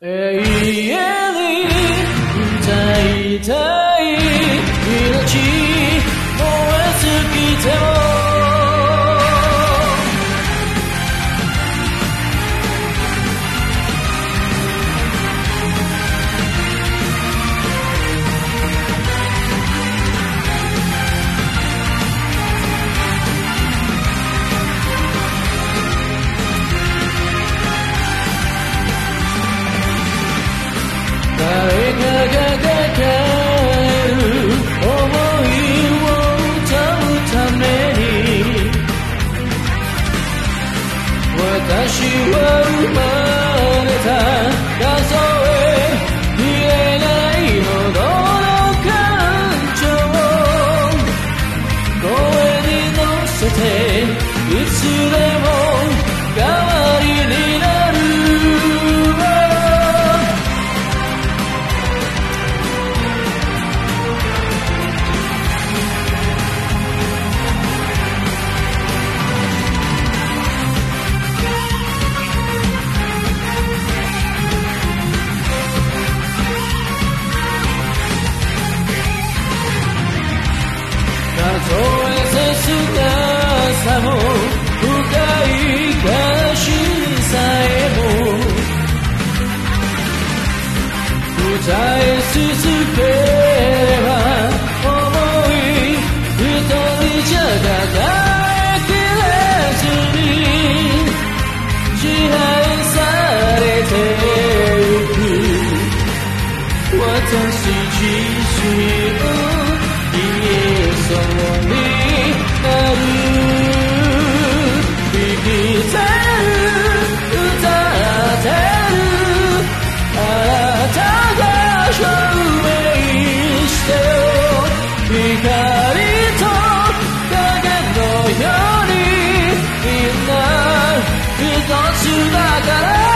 永遠に歌いたい命燃え尽きてもれも在丝丝 to the.